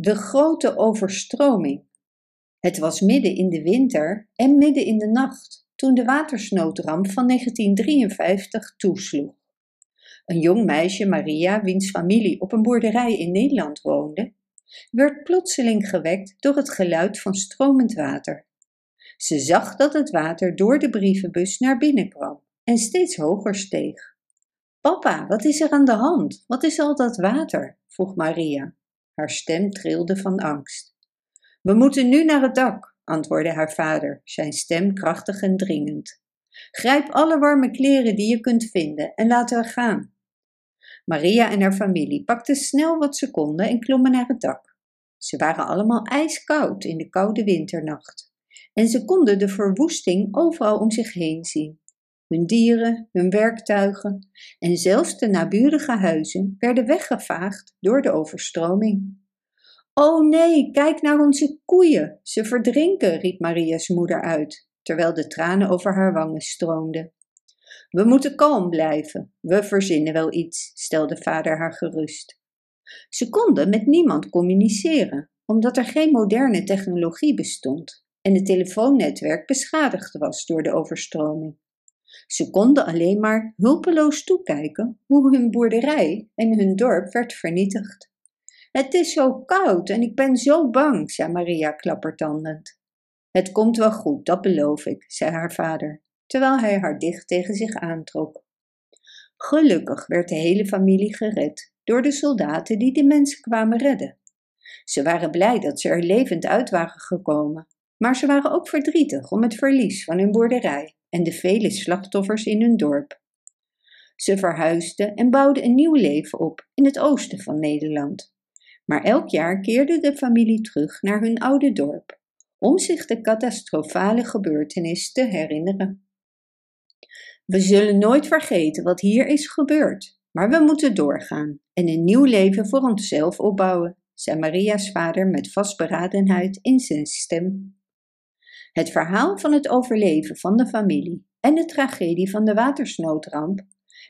De grote overstroming. Het was midden in de winter en midden in de nacht toen de watersnoodramp van 1953 toesloeg. Een jong meisje, Maria, wiens familie op een boerderij in Nederland woonde, werd plotseling gewekt door het geluid van stromend water. Ze zag dat het water door de brievenbus naar binnen kwam en steeds hoger steeg. Papa, wat is er aan de hand? Wat is al dat water? vroeg Maria. Haar stem trilde van angst. We moeten nu naar het dak, antwoordde haar vader, zijn stem krachtig en dringend. Grijp alle warme kleren die je kunt vinden en laten we gaan. Maria en haar familie pakten snel wat ze konden en klommen naar het dak. Ze waren allemaal ijskoud in de koude winternacht en ze konden de verwoesting overal om zich heen zien. Hun dieren, hun werktuigen en zelfs de naburige huizen werden weggevaagd door de overstroming. Oh nee, kijk naar onze koeien, ze verdrinken, riep Maria's moeder uit, terwijl de tranen over haar wangen stroomden. We moeten kalm blijven, we verzinnen wel iets, stelde vader haar gerust. Ze konden met niemand communiceren, omdat er geen moderne technologie bestond en het telefoonnetwerk beschadigd was door de overstroming. Ze konden alleen maar hulpeloos toekijken hoe hun boerderij en hun dorp werd vernietigd. Het is zo koud en ik ben zo bang, zei Maria klappertandend. Het komt wel goed, dat beloof ik, zei haar vader, terwijl hij haar dicht tegen zich aantrok. Gelukkig werd de hele familie gered door de soldaten die de mensen kwamen redden. Ze waren blij dat ze er levend uit waren gekomen, maar ze waren ook verdrietig om het verlies van hun boerderij en de vele slachtoffers in hun dorp. Ze verhuisden en bouwden een nieuw leven op in het oosten van Nederland. Maar elk jaar keerde de familie terug naar hun oude dorp, om zich de catastrofale gebeurtenis te herinneren. We zullen nooit vergeten wat hier is gebeurd, maar we moeten doorgaan en een nieuw leven voor onszelf opbouwen, zei Maria's vader met vastberadenheid in zijn stem. Het verhaal van het overleven van de familie en de tragedie van de watersnoodramp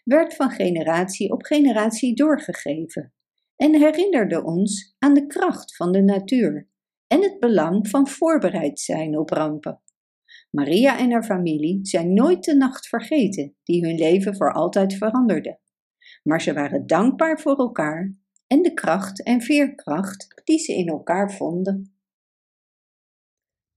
werd van generatie op generatie doorgegeven en herinnerde ons aan de kracht van de natuur en het belang van voorbereid zijn op rampen. Maria en haar familie zijn nooit de nacht vergeten die hun leven voor altijd veranderde. Maar ze waren dankbaar voor elkaar en de kracht en veerkracht die ze in elkaar vonden.